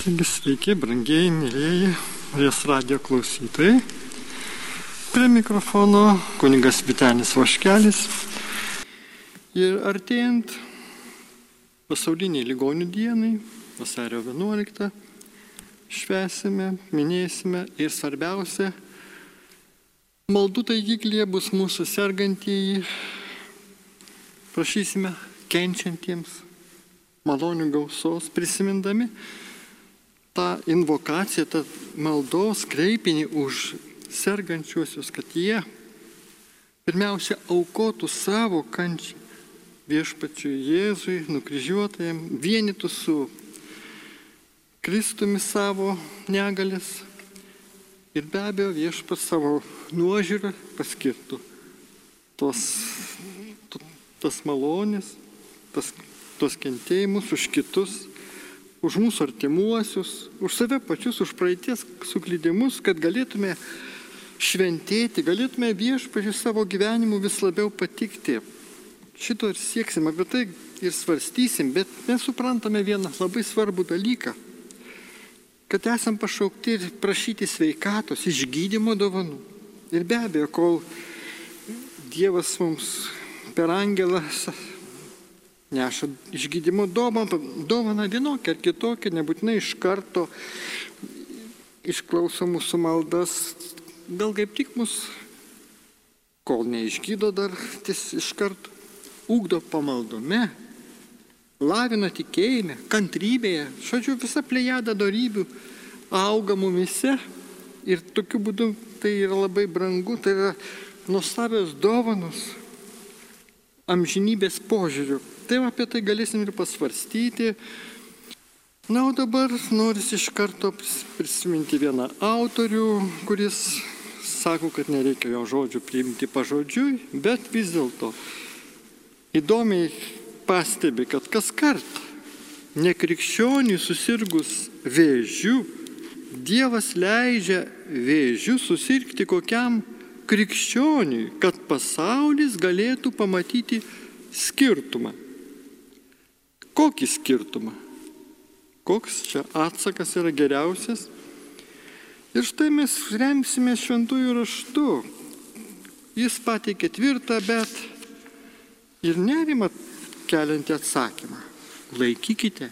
Taigi sveiki, brangieji, mėlyjeji, Ries radio klausytojai. Prie mikrofono kuningas Vitenis Vaškelis. Ir artėjant pasauliniai ligonių dienai, vasario 11, švesime, minėsime ir svarbiausia, maldų taigiklyje bus mūsų sergantieji, prašysime kenčiantiems malonių gausos prisimindami tą invokaciją, tą maldos kreipinį už sergančiuosius, kad jie pirmiausia aukotų savo kančią viešpačiui Jėzui, nukryžiuotajam, vienytų su Kristumi savo negalės ir be abejo viešpas savo nuožiūrą paskirtų tos, tas malonės, tas, tos kentėjimus už kitus už mūsų artimuosius, už save pačius, už praeities suklydimus, kad galėtume šventėti, galėtume viešpažiu savo gyvenimu vis labiau patikti. Šito ir sieksim, apie tai ir svarstysim, bet mes suprantame vieną labai svarbų dalyką, kad esam pašaukti ir prašyti sveikatos, išgydymo dovanų. Ir be abejo, kol Dievas mums per angelą neša išgydymo dovaną vienokią ar kitokią, nebūtinai iš karto išklauso mūsų maldas, gal kaip tik mus, kol neišgydo dar tis iš karto, ugdo pamaldume, lavina tikėjime, kantrybėje, žodžiu, visa plejada darybių auga mumise ir tokiu būdu tai yra labai brangu, tai yra nuostabios dovanos amžinybės požiūrių. Tai apie tai galėsim ir pasvarstyti. Na, o dabar noris iš karto prisiminti vieną autorių, kuris sako, kad nereikia jo žodžių priimti pažodžiui, bet vis dėlto įdomiai pastebi, kad kas kart nekrikščioniui susirgus vėžiu, Dievas leidžia vėžiu susirgti kokiam krikščioniui, kad pasaulis galėtų pamatyti skirtumą Kokį skirtumą? Koks čia atsakas yra geriausias? Ir štai mes remsime šventųjų raštų. Jis pateikė tvirtą, bet ir nerimą keliantį atsakymą. Laikykite,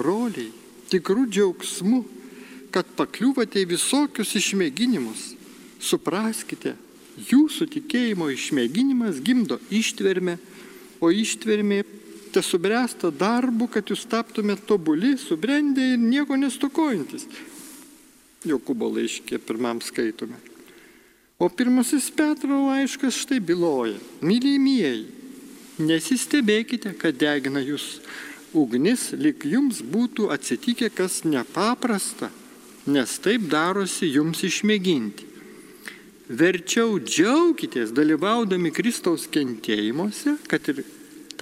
broliai, tikrų džiaugsmų, kad pakliūvate į visokius išmėginimus. Supraskite, jūsų tikėjimo išmėginimas gimdo ištvermę, o ištvermė te subręsta darbu, kad jūs taptumėte tobuli, subrendę ir nieko nestokojantis. Jokūbo laiškė pirmam skaitome. O pirmasis Petro laiškas štai byloja. Mylimieji, nesistebėkite, kad degina jūs ugnis, lik jums būtų atsitikę kas nepaprasta, nes taip darosi jums išmėginti. Verčiau džiaukitės dalyvaudami Kristaus kentėjimuose, kad ir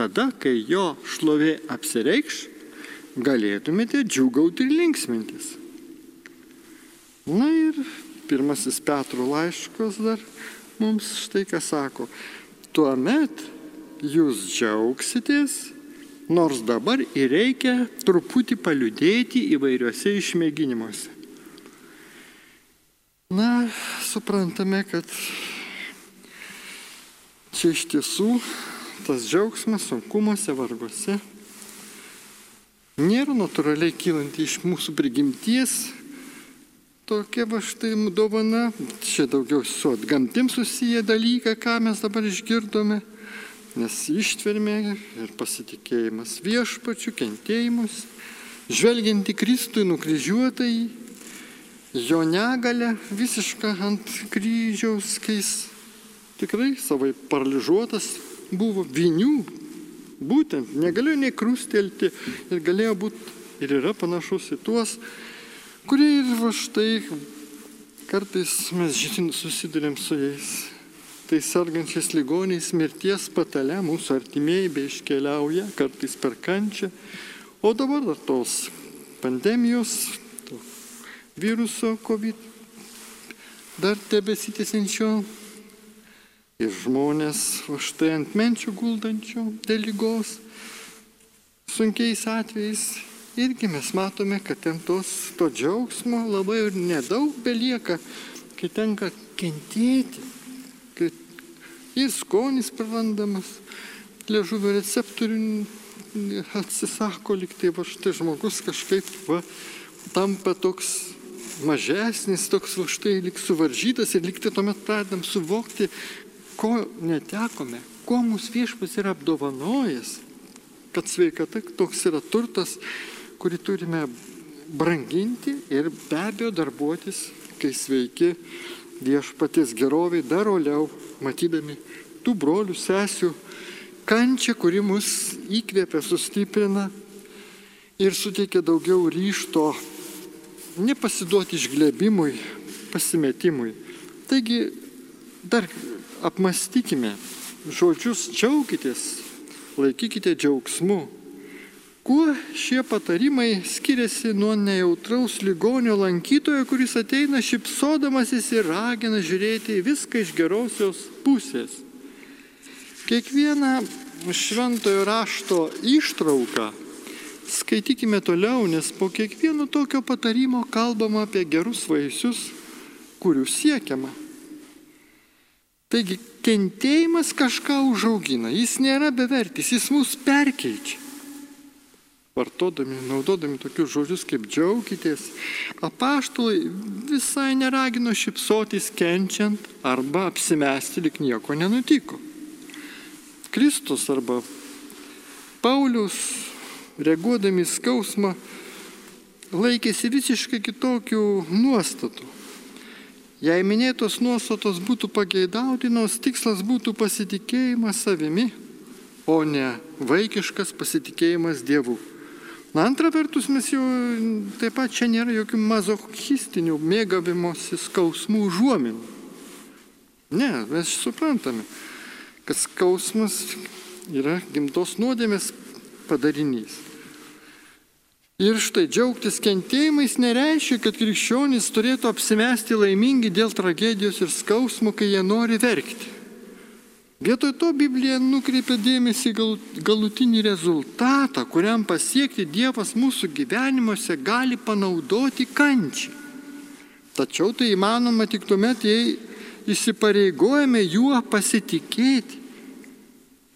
tada, kai jo šlovė apsireikš, galėtumėte džiugauti ir linksmintis. Na ir pirmasis Petro laiškas dar mums štai ką sako. Tuomet jūs džiaugsitės, nors dabar ir reikia truputį paliudėti įvairiuose išmėginimuose. Na, suprantame, kad čia iš tiesų tas džiaugsmas sunkumuose, varguose nėra natūraliai kylanti iš mūsų prigimties. Tokia va štai dovana, čia daugiau su atgamtim susiję dalykai, ką mes dabar išgirdome, nes ištvermė ir pasitikėjimas viešpačių kentėjimus, žvelgiant į Kristui nukryžiuotai, jo negalę visišką ant kryžiaus, kai jis tikrai savai paralyžiuotas, buvo vinių, būtent negalėjo nei krustelti ir galėjo būti ir yra panašus į tuos, kurie ir va štai kartais mes žin, susidurėm su jais. Tai sergančiais ligoniais mirties patale mūsų artimieji bei iškeliauja, kartais per kančią. O dabar dar tos pandemijos, to viruso COVID dar tebesitėsiančio ir žmonės va štai ant menčių guldančių dėl lygos, sunkiais atvejais irgi mes matome, kad ten tos, to džiaugsmo labai ir nedaug belieka, kai tenka kentėti, kai ir skonis prarandamas, liežuvio receptorių atsisako liktai, va štai žmogus kažkaip va, tampa toks mažesnis, toks va štai lik suvaržytas ir liktai tuomet pradedam suvokti, ko netekome, kuo mūsų viešpas yra apdovanojęs, kad sveikata toks yra turtas, kurį turime branginti ir be abejo darbuotis, kai sveiki viešpatės geroviai dar oliau, matydami tų brolių, sesių kančią, kuri mus įkvėpia, sustiprina ir suteikia daugiau ryšto nepasiduoti išglebimui, pasimetimui. Taigi dar apmastykime žodžius džiaukitės, laikykite džiaugsmu. Kuo šie patarimai skiriasi nuo nejautraus ligonio lankytojo, kuris ateina šipsodamasis ir ragina žiūrėti viską iš gerosios pusės? Kiekvieną šventojo rašto ištrauką skaitykime toliau, nes po kiekvieno tokio patarimo kalbama apie gerus vaisius, kurių siekiama. Taigi kentėjimas kažką užaugina, jis nėra bevertis, jis mus perkeičia. Vartodami, naudodami tokius žodžius kaip džiaukitės, apaštalai visai neragino šipsotis kenčiant arba apsimesti, lik nieko nenutiko. Kristus arba Paulius, reaguodami skausmą, laikėsi visiškai kitokių nuostatų. Jei minėtos nuostatos būtų pageidautinos, tikslas būtų pasitikėjimas savimi, o ne vaikiškas pasitikėjimas Dievu. Na, antra vertus, mes jau taip pat čia nėra jokių mazochistinių mėgavimosi skausmų užuominų. Ne, mes suprantame, kad skausmas yra gimtos nuodėmės padarinys. Ir štai džiaugtis kentėjimais nereiškia, kad krikščionys turėtų apsimesti laimingi dėl tragedijos ir skausmo, kai jie nori verkti. Vietoj to Biblija nukreipia dėmesį galutinį rezultatą, kuriam pasiekti Dievas mūsų gyvenimuose gali panaudoti kančią. Tačiau tai įmanoma tik tuomet, jei įsipareigojame juo pasitikėti.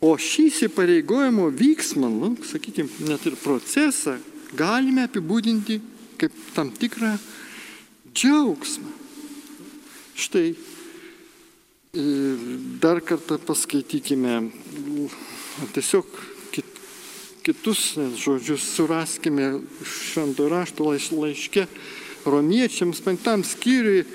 O šį įsipareigojimo vyksmą, nu, sakykime, net ir procesą galime apibūdinti kaip tam tikrą džiaugsmą. Štai e, dar kartą paskaitykime, tiesiog kit, kitus žodžius suraskime švento rašto laiške romiečiams penktam skyriui,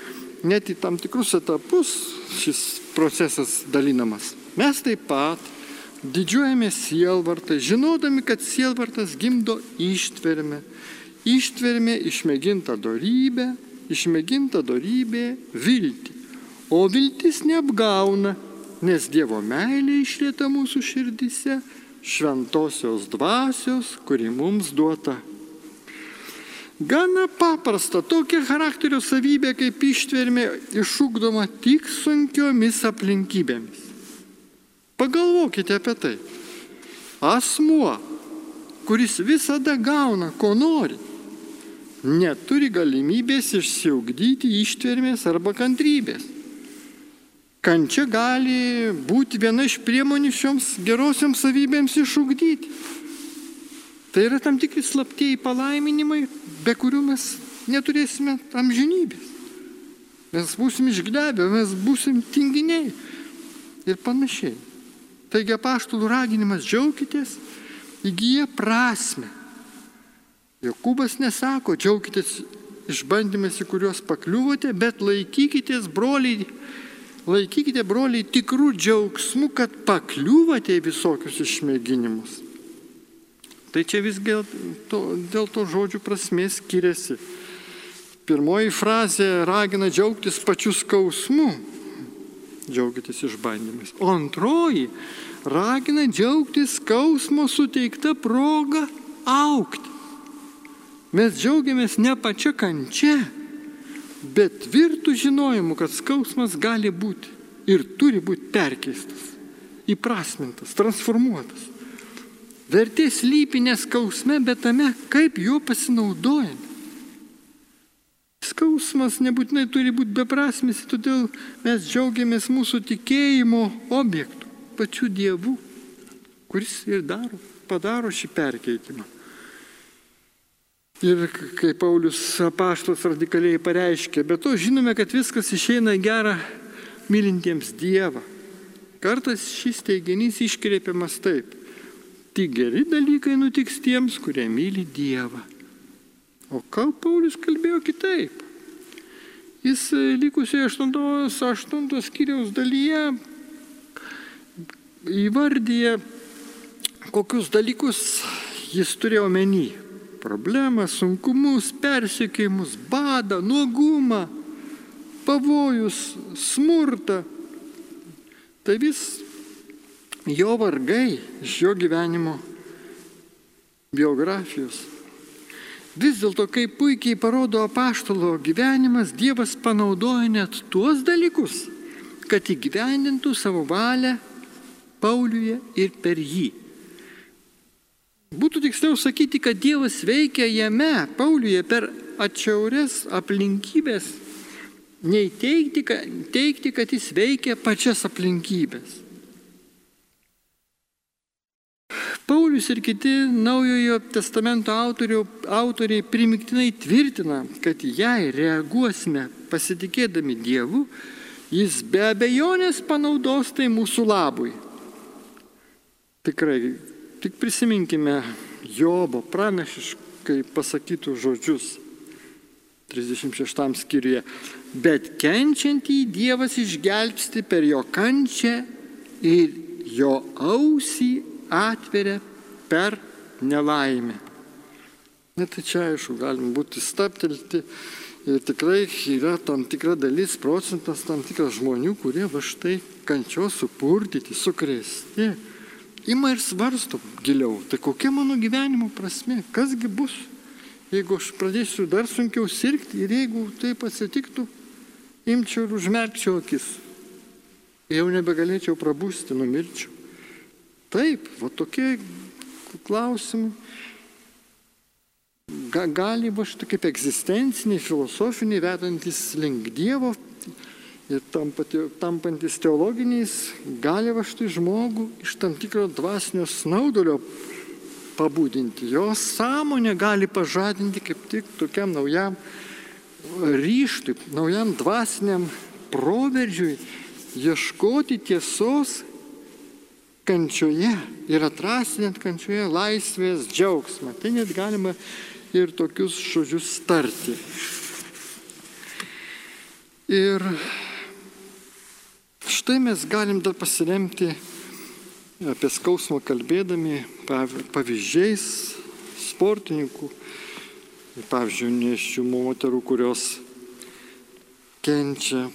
net į tam tikrus etapus šis procesas dalinamas. Mes taip pat Didžiuojame sielvartą, žinodami, kad sielvartas gimdo ištvermę. Ištvermė išmėginta darybė, išmėginta darybė viltį. O viltis neapgauna, nes Dievo meilė išlieta mūsų širdise šventosios dvasios, kuri mums duota. Gana paprasta tokia charakterio savybė kaip ištvermė išūkdoma tik sunkiomis aplinkybėmis. Pagalvokite apie tai. Asmuo, kuris visada gauna, ko nori, neturi galimybės išsiugdyti ištvermės arba kantrybės. Kančia gali būti viena iš priemonių šioms gerosioms savybėms išugdyti. Tai yra tam tikri slaptieji palaiminimai, be kurių mes neturėsime amžinybės. Mes būsim išglebę, mes būsim tinginiai ir panašiai. Taigi apaštalų raginimas džiaukitės įgyja prasme. Jokūbas nesako, džiaukitės išbandymais, į kuriuos pakliuvote, bet laikykitės broliai, laikykite broliai tikrų džiaugsmų, kad pakliuvote į visokius išmėginimus. Tai čia visgi dėl to žodžių prasmės skiriasi. Pirmoji frazė ragina džiaugtis pačiu skausmu, džiaugitės išbandymais. O antroji ragina džiaugtis skausmo suteikta proga aukti. Mes džiaugiamės ne pačia kančia, bet tvirtų žinojimu, kad skausmas gali būti ir turi būti perkeistas, įprasmintas, transformuotas. Vertės lypi neskausme, bet tame, kaip juo pasinaudojame. Skausmas nebūtinai turi būti beprasmis, todėl mes džiaugiamės mūsų tikėjimo objektų, pačių dievų, kuris ir daro, padaro šį perkeitimą. Ir kaip Paulius apaštos radikaliai pareiškė, bet to žinome, kad viskas išeina gerą mylintiems Dievą. Kartais šis teiginys iškreipiamas taip. Tik geri dalykai nutiks tiems, kurie myli Dievą. O ką Paulius kalbėjo kitaip? Jis likusioje 8, 8 skyriaus dalyje įvardyje, kokius dalykus jis turėjo omeny. Problemą, sunkumus, persikėjimus, badą, nuogumą, pavojus, smurtą. Tai vis jo vargai iš jo gyvenimo biografijos. Vis dėlto, kaip puikiai parodo apaštalo gyvenimas, Dievas panaudoja net tuos dalykus, kad įgyvendintų savo valią Pauliuje ir per jį. Būtų tiksliau sakyti, kad Dievas veikia jame, Pauliuje, per atšiaurės aplinkybės, nei teikti, teikti, kad jis veikia pačias aplinkybės. Paulius ir kiti naujojo testamento autorių, autoriai primiktinai tvirtina, kad jei reaguosime pasitikėdami Dievu, jis be abejonės panaudos tai mūsų labui. Tikrai, tik prisiminkime Jobo pranašiškai pasakytų žodžius 36 skyriuje. Bet kenčiantį Dievas išgelbsti per jo kančią ir jo ausį atveria per nelaimę. Net tai čia aišku, galim būti staptelti ir tikrai yra tam tikra dalis, procentas tam tikras žmonių, kurie va štai kančios supurtyti, sukrėsti, ima ir svarsto giliau, tai kokia mano gyvenimo prasme, kasgi bus, jeigu aš pradėsiu dar sunkiau sirgti ir jeigu taip atsitiktų, imčiau ir užmerkčiau akis, jau nebegalėčiau prabūsti, numirčiau. Taip, va tokie klausimai ga, gali būti kaip egzistenciniai, filosofiniai, vedantis link Dievo ir tampantis teologiniais, gali va štai žmogų iš tam tikro dvasinio snaudulio pabudinti. Jo sąmonė gali pažadinti kaip tik tokiam naujam ryštui, naujam dvasiniam proveržiui, ieškoti tiesos kančioje ir atrasti net kančioje laisvės džiaugsmą. Tai net galima ir tokius žodžius tarti. Ir štai mes galim dar pasiremti apie skausmą kalbėdami pavyzdžiais sportininkų, pavyzdžiui, neščių moterų, kurios kenčia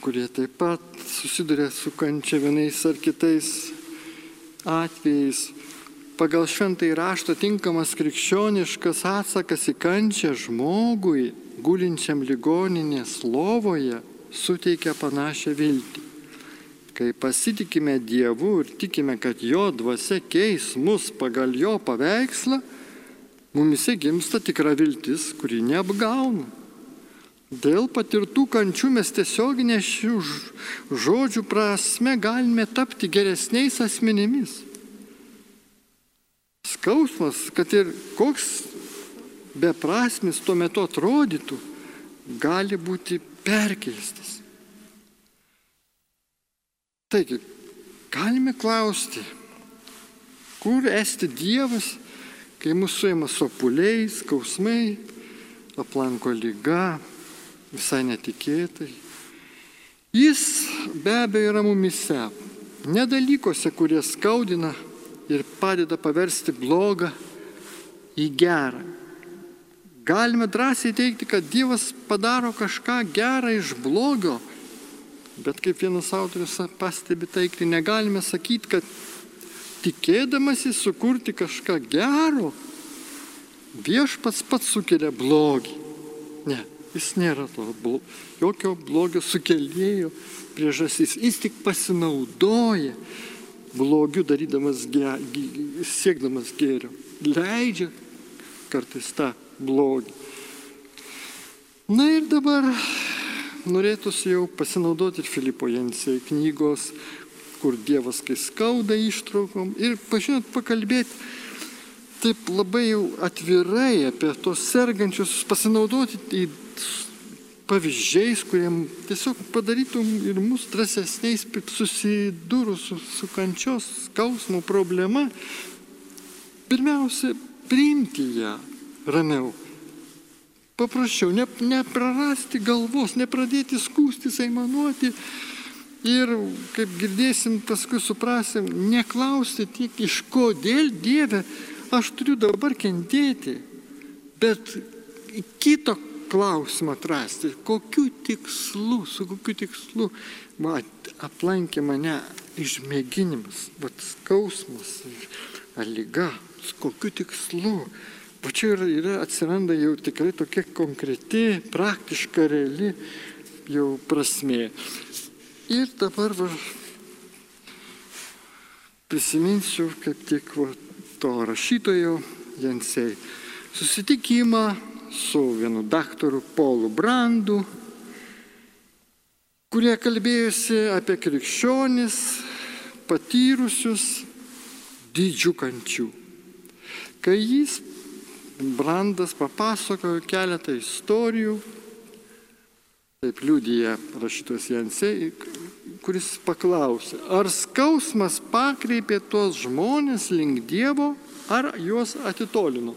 kurie taip pat susiduria su kančia vienais ar kitais atvejais. Pagal šventai rašto tinkamas krikščioniškas atsakas į kančią žmogui, gulinčiam ligoninės lovoje, suteikia panašią viltį. Kai pasitikime Dievu ir tikime, kad Jo dvasia keis mus pagal Jo paveikslą, mumise gimsta tikra viltis, kuri neapgauna. Dėl patirtų kančių mes tiesioginė šių žodžių prasme galime tapti geresniais asmenimis. Skausmas, kad ir koks beprasmis tuo metu atrodytų, gali būti perkeistas. Taigi, galime klausti, kur esti Dievas, kai mūsų suima sopuliai, skausmai, aplanko lyga, visai netikėtai. Jis be abejo yra mumise, nedalykose, kurie skaudina ir padeda paversti blogą į gerą. Galime drąsiai teikti, kad Dievas padaro kažką gerą iš blogio, bet kaip vienas autorius pastebi taikti, negalime sakyti, kad tikėdamasi sukurti kažką gero, viešpats pats sukelia blogį. Ne. Jis nėra to jokio blogio sukėlėjo priežastys. Jis tik pasinaudoja blogiu darydamas, ge, siekdamas gėrio. Leidžia kartais tą blogį. Na ir dabar norėtųsi jau pasinaudoti ir Filipo Jensei knygos, kur Dievas kai skauda ištraukom ir, pažinot, pakalbėti taip labai jau atvirai apie tos sergančius, pasinaudoti į pavyzdžiais, kuriem tiesiog padarytum ir mus drąsesniais susidūrus su, su kančios skausmo problema, pirmiausia, priimti ją ramiau. Paprasčiau, ne, neprarasti galvos, nepradėti skūstis, aimanuoti ir, kaip girdėsim, paskui suprasim, neklausti tiek, iš kodėl Dieve aš turiu dabar kentėti, bet kito klausimą atrasti, kokiu tikslu, su kokiu tikslu man aplankė mane išmėginimas, vat skausmas ar lyga, su kokiu tikslu. Va čia yra, yra, atsiranda jau tikrai tokia konkreti, praktiška, reali jau prasmė. Ir dabar va, prisiminsiu kaip tik va, to rašytojo Jensei susitikimą su vienu daktaru Polu Brandu, kurie kalbėjusi apie krikščionis patyrusius didžių kančių. Kai jis, Brandas, papasakojo keletą istorijų, taip liūdija rašytos Jansei, kuris paklausė, ar skausmas pakreipė tuos žmonės link Dievo, ar juos atitolino.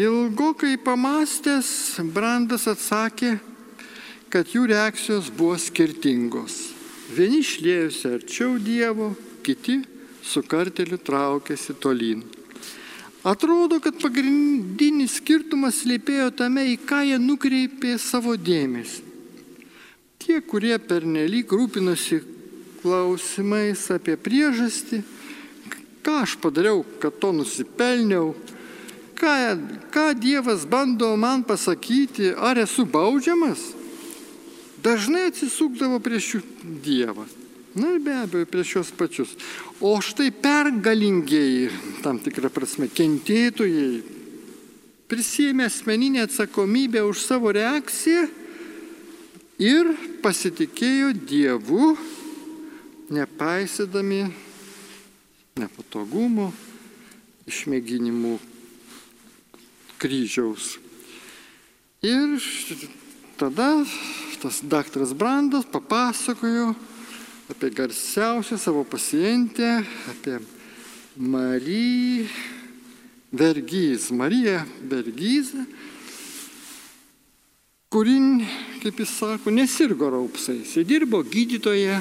Ilgokai pamastęs, Brandas atsakė, kad jų reakcijos buvo skirtingos. Vieni išlėjusi arčiau Dievo, kiti su karteliu traukėsi tolyn. Atrodo, kad pagrindinis skirtumas lėpėjo tame, į ką jie nukreipė savo dėmesį. Tie, kurie pernelyg rūpinosi klausimais apie priežastį, ką aš padariau, kad to nusipelniau, ką, ką Dievas bando man pasakyti, ar esu baudžiamas, dažnai atsisukdavo prieš Dievą. Na ir be abejo, prieš juos pačius. O štai pergalingieji, tam tikrą prasme, kentėtojai, prisėmė asmeninę atsakomybę už savo reakciją ir pasitikėjo Dievu, nepaisydami nepatogumų, išmėginimų kryžiaus. Ir tada tas daktaras Brandas papasakojo apie garsiausią savo pacientę, apie Mariją Vergyz, Mariją Vergyzą, kuri, kaip jis sako, nesirgo raupsais. Jis dirbo gydytoje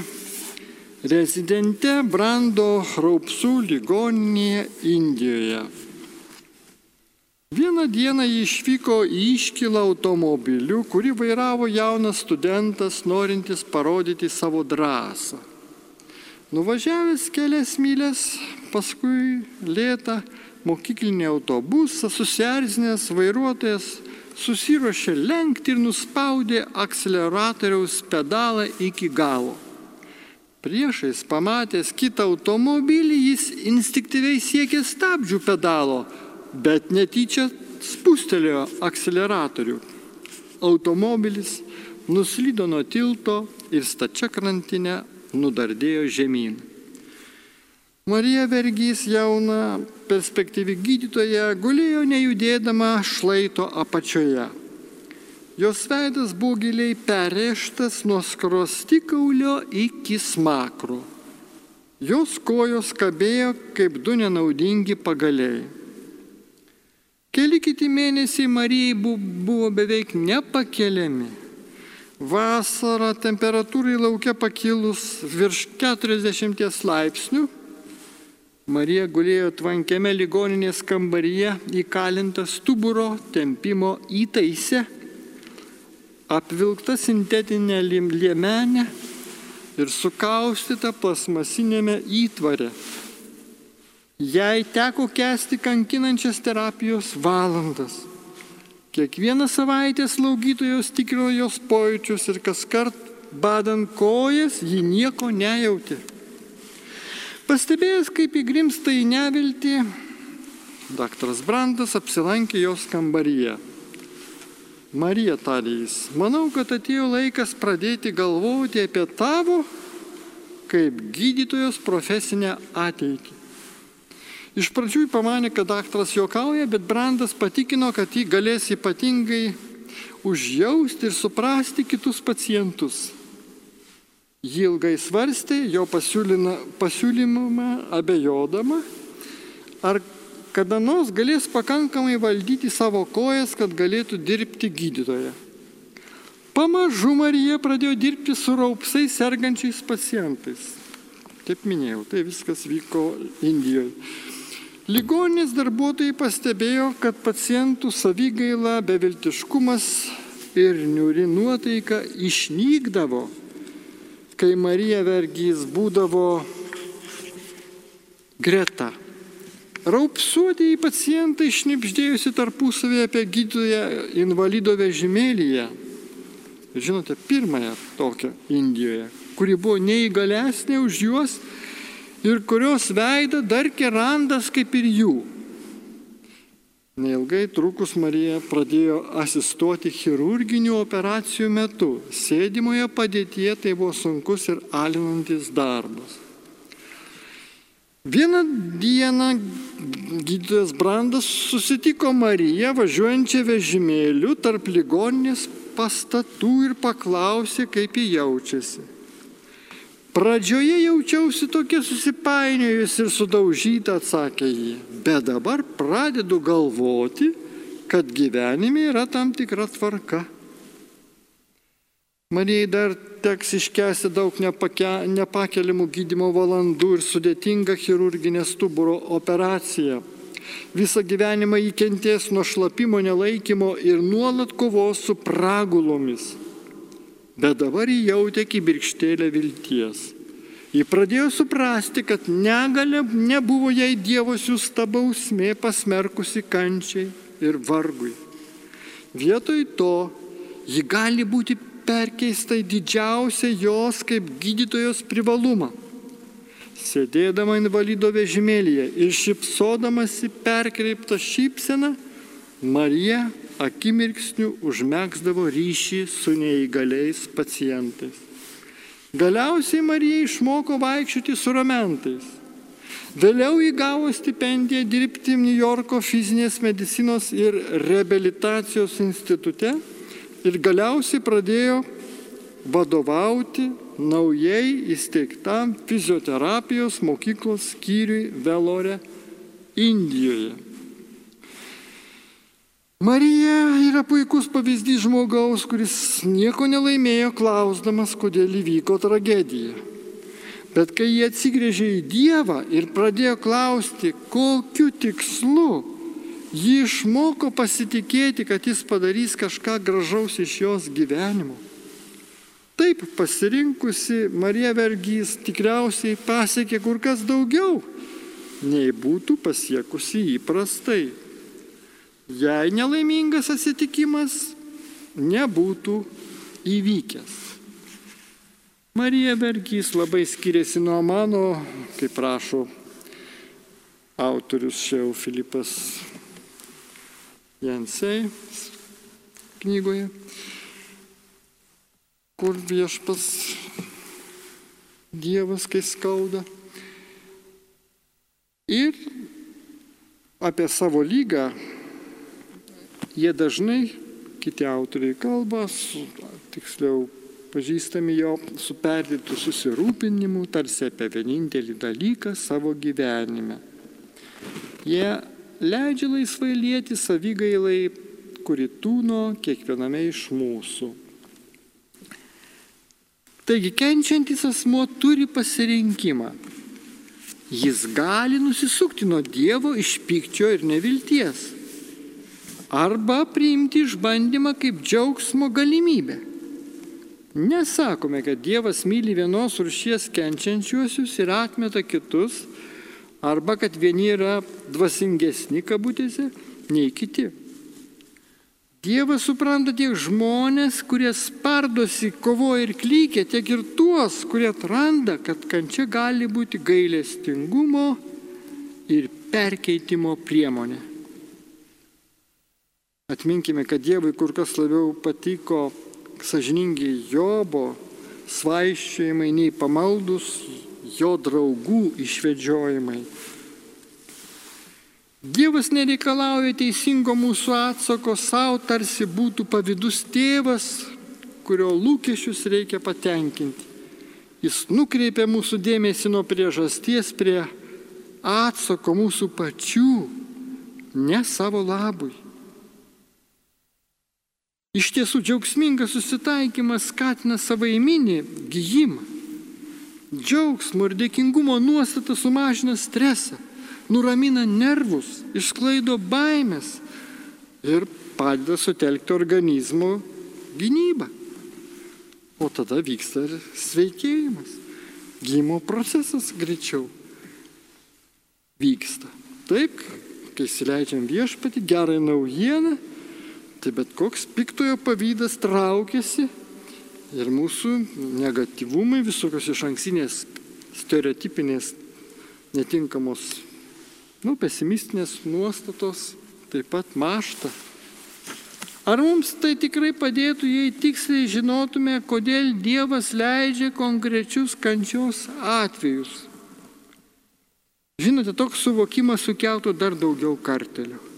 rezidente Brando raupsų ligoninėje Indijoje. Vieną dieną jį išvyko į iškilą automobiliu, kurį vairavo jaunas studentas, norintis parodyti savo drąsą. Nuvažiavęs kelias mylės, paskui lėtą mokyklinį autobusą, susierzinęs vairuotojas susiruošė lenkti ir nuspaudė akceleratoriaus pedalą iki galo. Priešais pamatęs kitą automobilį jis instinktyviai siekė stabdžių pedalo bet netyčia spustelėjo akceleratorių. Automobilis nuslydo nuo tilto ir stačia krantinė nudardėjo žemyn. Marija Vergys jauna perspektyvi gydytoja gulėjo nejudėdama šlaito apačioje. Jos veidas buvo giliai perėštas nuo skrostikaulio iki smakro. Jos kojos kabėjo kaip du nenaudingi pagaliai. Keli kiti mėnesiai Marijai buvo beveik nepakeliami. Vasarą temperatūrai laukia pakilus virš 40 laipsnių. Marija gulėjo tvankiame ligoninės kambaryje įkalinta stuburo tempimo įtaise, apvilkta sintetinė liemenė ir sukaustyta plasmasinėme įtvare Jai teko kesti kankinančias terapijos valandas. Kiekvieną savaitę slaugytojos tikrino jos pojūčius ir kas kart badant kojas ji nieko nejautė. Pastebėjęs, kaip įgrimsta į neviltį, daktaras Brandas apsilankė jos kambaryje. Marija tarė jis, manau, kad atėjo laikas pradėti galvoti apie tavo kaip gydytojos profesinę ateitį. Iš pradžių pamanė, kad daktaras juokauja, bet Brandas patikino, kad jį galės ypatingai užjausti ir suprasti kitus pacientus. Jį ilgai svarstė, jo pasiūlymą abejodama, ar kada nors galės pakankamai valdyti savo kojas, kad galėtų dirbti gydytoje. Pamažu Marija pradėjo dirbti su raupsai sergančiais pacientais. Kaip minėjau, tai viskas vyko Indijoje. Ligoninės darbuotojai pastebėjo, kad pacientų savygaila, beviltiškumas ir niuri nuotaika išnykdavo kai Marija Vergys būdavo greta. Raupsuotieji pacientai šnipždėjusi tarpusavėje apie gydytoją invalido vežimėlyje. Žinote, pirmąją tokią Indijoje, kuri buvo neįgalesnė už juos ir kurios veidą dar kerandas kaip ir jų. Neilgai trukus Marija pradėjo asistuoti chirurginių operacijų metu. Sėdimoje padėtyje tai buvo sunkus ir alinantis darbas. Vieną dieną gydytojas Brandas susitiko Mariją važiuojančią vežimėliu tarp ligoninės pastatų ir paklausė, kaip ji jaučiasi. Pradžioje jaučiausi tokia susipainiojus ir sudaužyta, atsakė jį, bet dabar pradedu galvoti, kad gyvenime yra tam tikra tvarka. Marijai dar teks iškesti daug nepake, nepakeliamų gydimo valandų ir sudėtingą chirurginę stuburo operaciją. Visą gyvenimą įkentės nuo šlapimo nelaikymo ir nuolat kovos su pragulomis bet dabar jį jautė kibirkštėlę vilties. Ji pradėjo suprasti, kad negalė nebuvo jai Dievo siūsta bausmė pasmerkusi kančiai ir vargui. Vietoj to ji gali būti perkeista į didžiausią jos kaip gydytojos privalumą. Sėdėdama invalido vežimėlyje ir šipsodamasi perkreiptą šypseną, Marija akimirksniu užmėgsdavo ryšį su neįgaliais pacientais. Galiausiai Marija išmoko vaikščioti su ramentais. Vėliau įgavo stipendiją dirbti New Yorko fizinės medicinos ir reabilitacijos institute ir galiausiai pradėjo vadovauti naujai įsteigtam fizioterapijos mokyklos skyriui Velore Indijoje. Marija yra puikus pavyzdys žmogaus, kuris nieko nelaimėjo klausdamas, kodėl įvyko tragedija. Bet kai jie atsigrėžė į Dievą ir pradėjo klausti, kokiu tikslu, ji išmoko pasitikėti, kad jis padarys kažką gražaus iš jos gyvenimo. Taip pasirinkusi Marija Vergys tikriausiai pasiekė kur kas daugiau, nei būtų pasiekusi įprastai jei nelaimingas atsitikimas nebūtų įvykęs. Marija Vergys labai skiriasi nuo mano, kaip rašo autorius Šiau Filipas Jansei knygoje, kur viešpas Dievas, kai skauda. Ir apie savo lygą Jie dažnai, kiti autoriai kalba, su, tiksliau pažįstami jo su perdėtų susirūpinimu, tarsi apie vienintelį dalyką savo gyvenime. Jie leidžia laisvai lieti savygailai, kuri tūno kiekviename iš mūsų. Taigi kenčiantis asmo turi pasirinkimą. Jis gali nusisukti nuo Dievo iš pykčio ir nevilties arba priimti išbandymą kaip džiaugsmo galimybę. Nesakome, kad Dievas myli vienos rušies kenčiančiuosius ir atmeta kitus, arba kad vieni yra dvasingesni kabutėse nei kiti. Dievas supranta tiek žmonės, kurie spardosi, kovoja ir klykia, tiek ir tuos, kurie atranda, kad kančia gali būti gailestingumo ir perkeitimo priemonė. Atminkime, kad Dievui kur kas labiau patiko sažiningi Jobo svaiščiojimai nei pamaldus jo draugų išvedžiojimai. Dievas nereikalauja teisingo mūsų atsako savo, tarsi būtų pavydus tėvas, kurio lūkesčius reikia patenkinti. Jis nukreipia mūsų dėmesį nuo priežasties prie atsako mūsų pačių, ne savo labui. Iš tiesų džiaugsmingas susitaikymas skatina savaiminį gyjimą. Džiaugsmo ir dėkingumo nuostata sumažina stresą, nuramina nervus, išsklaido baimės ir padeda sutelkti organizmo gynybą. O tada vyksta ir sveikėjimas. Gymo procesas greičiau vyksta. Taip, kai įsileidžiam viešpatį, gerą naujieną, Tai bet koks piktojo pavydas traukiasi ir mūsų negatyvumai, visokios iš anksinės stereotipinės netinkamos, nu, pesimistinės nuostatos taip pat mašta. Ar mums tai tikrai padėtų, jei tiksliai žinotume, kodėl Dievas leidžia konkrečius kančios atvejus? Žinote, toks suvokimas sukeltų dar daugiau kartelių.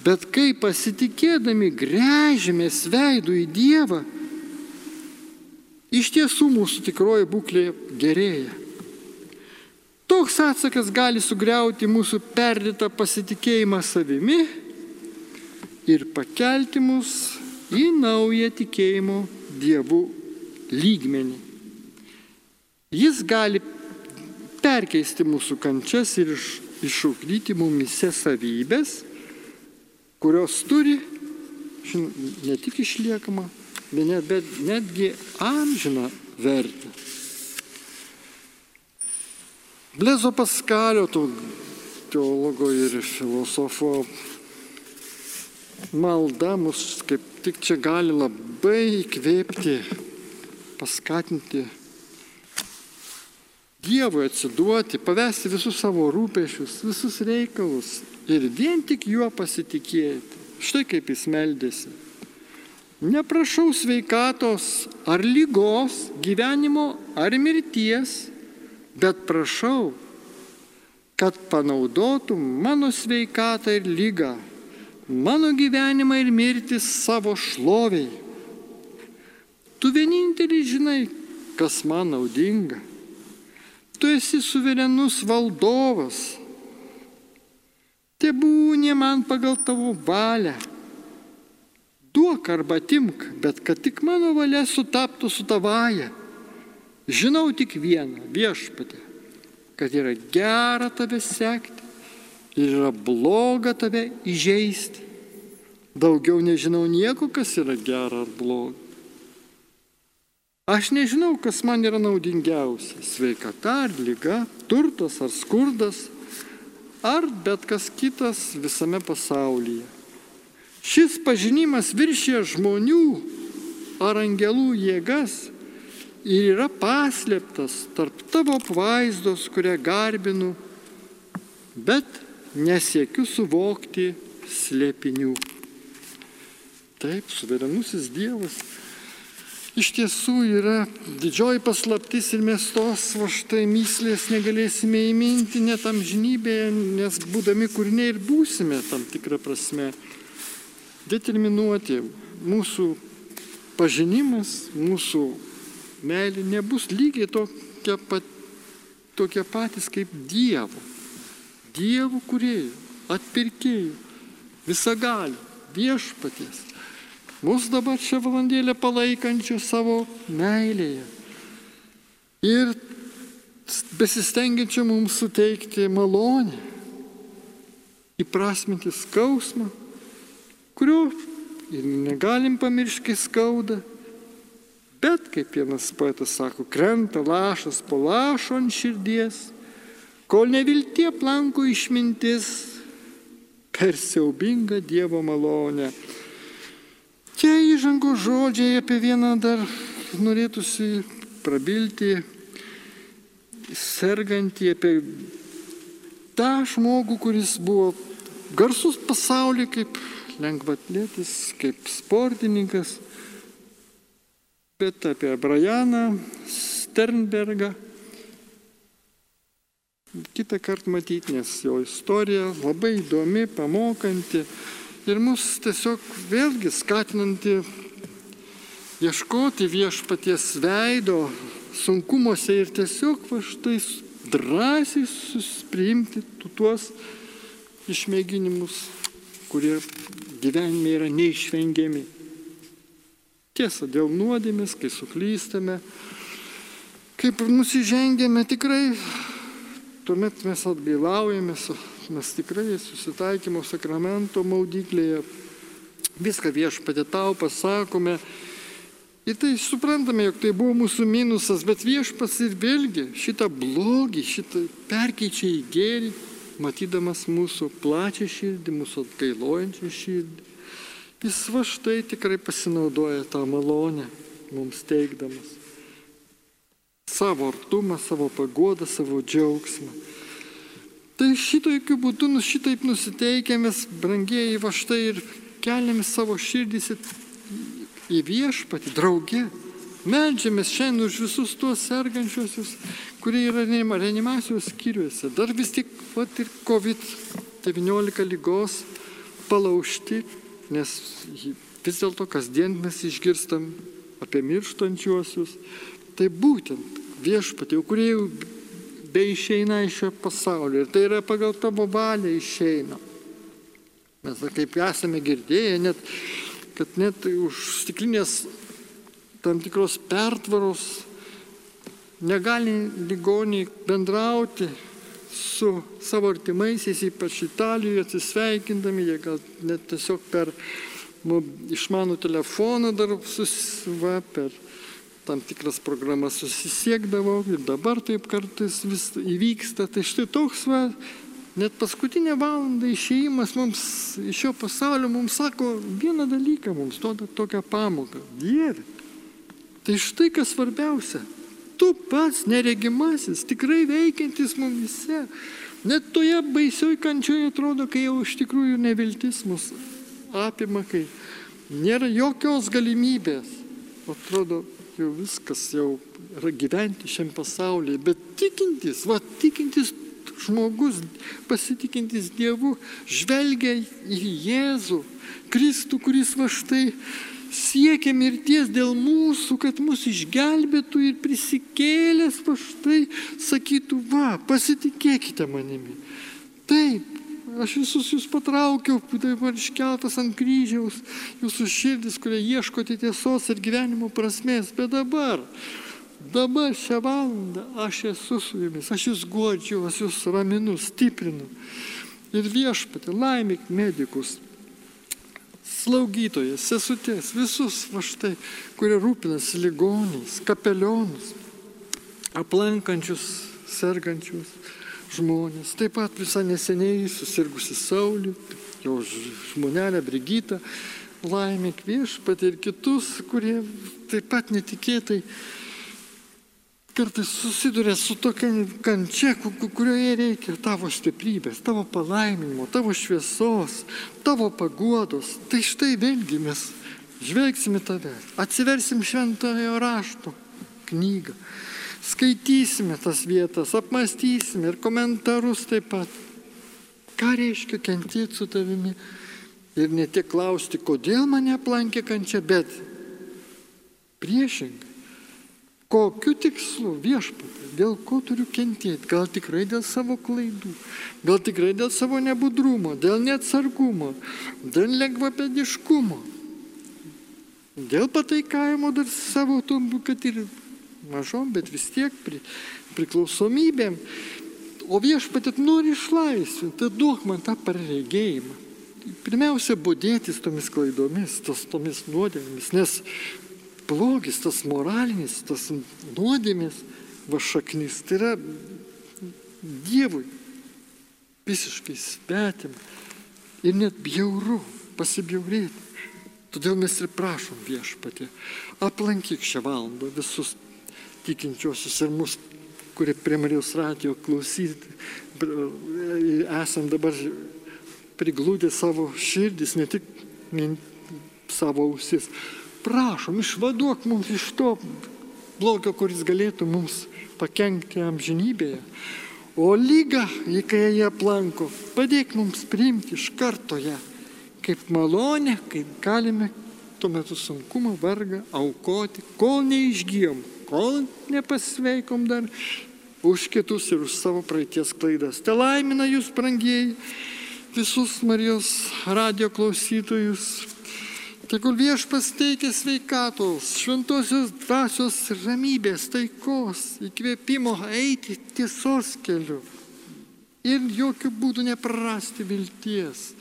Bet kai pasitikėdami grežimės veidų į Dievą, iš tiesų mūsų tikroji būklė gerėja. Toks atsakas gali sugriauti mūsų perdėtą pasitikėjimą savimi ir pakelti mus į naują tikėjimo dievų lygmenį. Jis gali perkeisti mūsų kančias ir iššaukdyti mumise savybės, kurios turi žin, ne tik išliekamą, bet netgi amžiną vertę. Blezo Paskalio, teologo ir filosofo malda mus kaip tik čia gali labai įkvėpti, paskatinti Dievui atsiduoti, pavesti visus savo rūpešius, visus reikalus ir vien tik juo pasitikėti. Štai kaip jis meldėsi. Neprašau sveikatos ar lygos, gyvenimo ar mirties, bet prašau, kad panaudotum mano sveikatą ir lygą, mano gyvenimą ir mirtį savo šloviai. Tu vienintelis žinai, kas man naudinga. Tu esi suverenus valdovas. Te būnė man pagal tavo valią. Duok arba timk, bet kad tik mano valia sutaptų su tavaja. Žinau tik vieną viešpatį, kad yra gera tave sekti ir yra bloga tave įžeisti. Daugiau nežinau nieko, kas yra gera ar bloga. Aš nežinau, kas man yra naudingiausia - sveikata ar lyga, turtas ar skurdas, ar bet kas kitas visame pasaulyje. Šis pažinimas viršė žmonių ar angelų jėgas ir yra paslėptas tarp tavo apvaizdos, kurią garbinu, bet nesiekiu suvokti slėpinių. Taip, suverenusis Dievas iš tiesų yra didžioji paslaptis ir mes tos va štai myslės negalėsime įminti net amžinybėje, nes būdami kūriniai ir būsime tam tikrą prasme determinuoti. Mūsų pažinimas, mūsų meilė nebus lygiai tokia, pat, tokia patys kaip Dievo. Dievo kuriejų, atpirkėjų, visagali, viešpaties mus dabar šią valandėlę palaikančių savo meilėje. Ir besistengiančių mums suteikti malonę, įprasminti skausmą, kurio ir negalim pamiršti skauda, bet, kaip vienas poetas sako, krenta lašas po lašo ant širdies, kol neviltie planko išmintis per siaubingą Dievo malonę įžango žodžiai apie vieną dar norėtųsi prabilti, sergantį apie tą žmogų, kuris buvo garsus pasaulyje kaip lengvatlėtis, kaip sportininkas, bet apie Brianą Sternbergą. Kitą kartą matyti, nes jo istorija labai įdomi, pamokanti ir mus tiesiog vėlgi skatinanti ieškoti viešpaties veido sunkumuose ir tiesiog va štai drąsiai suspriimti tuos išmėginimus, kurie gyvenime yra neišvengiami. Tiesa, dėl nuodėmės, kai suklystame, kaip nusižengėme, tikrai tuomet mes atgailaujame, mes tikrai susitaikymo sakramento maudyklėje viską viešpatė tau pasakome. Ir tai suprantame, jog tai buvo mūsų minusas, bet viešpas ir vėlgi šitą blogį, šitą perkeičia į gėrį, matydamas mūsų plačią širdį, mūsų atgailojančią širdį. Jis va štai tikrai pasinaudoja tą malonę mums teikdamas. Savo artumą, savo pagodą, savo džiaugsmą. Tai šitokiu būdu, nu šitaip nusiteikėmės, brangieji, va štai ir keliame savo širdys į viešpatį, draugė. Meldžiamės šiandien už visus tuos sergančiosius, kurie yra reanimacijos skyriuose. Dar vis tik, va ir COVID-19 lygos palaužti nes vis dėlto kasdien mes išgirstam apie mirštančiuosius. Tai būtent viešpatė, kurie jau be išeina iš šio pasaulio ir tai yra pagal tavo valią išeina. Mes kaip esame girdėję, net, kad net už stiklinės tam tikros pertvaros negali ligoniai bendrauti su savo artimaisiais, ypač Italijoje, atsisveikindami, jie gal net tiesiog per nu, išmanų telefoną dar susva, per tam tikras programas susisiekdavo ir dabar taip kartais vis įvyksta. Tai štai toks va, net paskutinė valanda išėjimas mums iš šio pasaulio mums sako vieną dalyką, mums duoda tokią pamoką. Dieve. Tai štai kas svarbiausia tu pats neregimasis, tikrai veikiantis mumise. Net toje baisioje kančioje atrodo, kai jau iš tikrųjų neviltis mus apima, kai nėra jokios galimybės. Atrodo, jau viskas jau yra gyventi šiam pasaulyje, bet tikintis, va tikintis žmogus, pasitikintis Dievu, žvelgia į Jėzų, Kristų, kuris va štai siekia mirties dėl mūsų, kad mus išgelbėtų ir prisikėlęs va štai sakytų, va, pasitikėkite manimi. Taip, aš visus jūs patraukiau, dabar iškeltas ant kryžiaus, jūsų širdis, kurie ieškote tiesos ir gyvenimo prasmės, bet dabar, dabar šią valandą aš esu su jumis, aš jūs godžiu, aš jūs raminu, stiprinu. Ir viešpatė, laimėk medikus, slaugytojas, sesutės, visus va štai, kurie rūpinasi ligoniais, kapelionus, aplankančius, sergančius žmonės. Taip pat visai neseniai susirgusi Saulį, jo žmonelė Brigita, laimė viešpat ir kitus, kurie taip pat netikėtai kartais susiduria su tokia kančia, kurioje reikia tavo stiprybės, tavo palaiminimo, tavo šviesos, tavo paguodos. Tai štai vėlgi mes žvelgsime tave, atsiversim šventojo rašto knygą, skaitysime tas vietas, apmastysime ir komentarus taip pat. Ką reiškia kentėti su tavimi ir ne tik klausti, kodėl mane aplankė kančia, bet priešingai Kokiu tikslu viešpatė, dėl ko turiu kentėti? Gal tikrai dėl savo klaidų, gal tikrai dėl savo nebudrumo, dėl neatsargumo, dėl lengvapediškumo, dėl pataikavimo dar savo tom, kad ir mažom, bet vis tiek pri, priklausomybėm. O viešpatėt nori išlaisvinti, tai duok man tą paregėjimą. Pirmiausia, būdėtis tomis klaidomis, tos tomis nuodėmėmis, nes blogis, tas moralinis, tas nuodėmės va šaknis, tai yra Dievui visiškai svetim ir net bjauru pasibjaurėti. Todėl mes ir prašom viešpatį, aplankyk šią valandą visus tikinčiosius ir mus, kurie prie Marijos radio klausyti, esam dabar priglūdę savo širdis, ne tik savo ausis. Prašom, išvaduok mums iš to blogio, kuris galėtų mums pakengti amžinybėje. O lygą, į kai jie aplanko, padėk mums priimti iš karto ją kaip malonę, kaip galime tuo metu sunkumą, vargą aukoti, kol neišgyjom, kol nepasveikom dar už kitus ir už savo praeities klaidas. Te laimina jūs, brangieji, visus Marijos radio klausytojus. Tegul viešpas teikia sveikatos, šventosios dvasios ramybės, taikos, įkvėpimo eiti tiesos keliu ir jokių būdų neprarasti vilties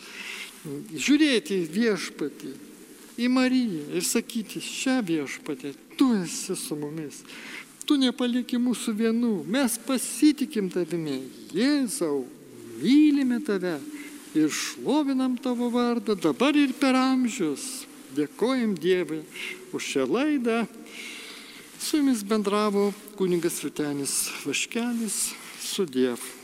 žiūrėti viešpatį, į Mariją ir sakyti, šią viešpatį, tu esi su mumis, tu nepaliki mūsų vienų, mes pasitikim tavimi, Jėzau, mylime tave ir šlovinam tavo vardą dabar ir per amžius. Dėkojam Dievui už šią laidą. Su jumis bendravo kuningas Vitenis Vaškelis su Dievu.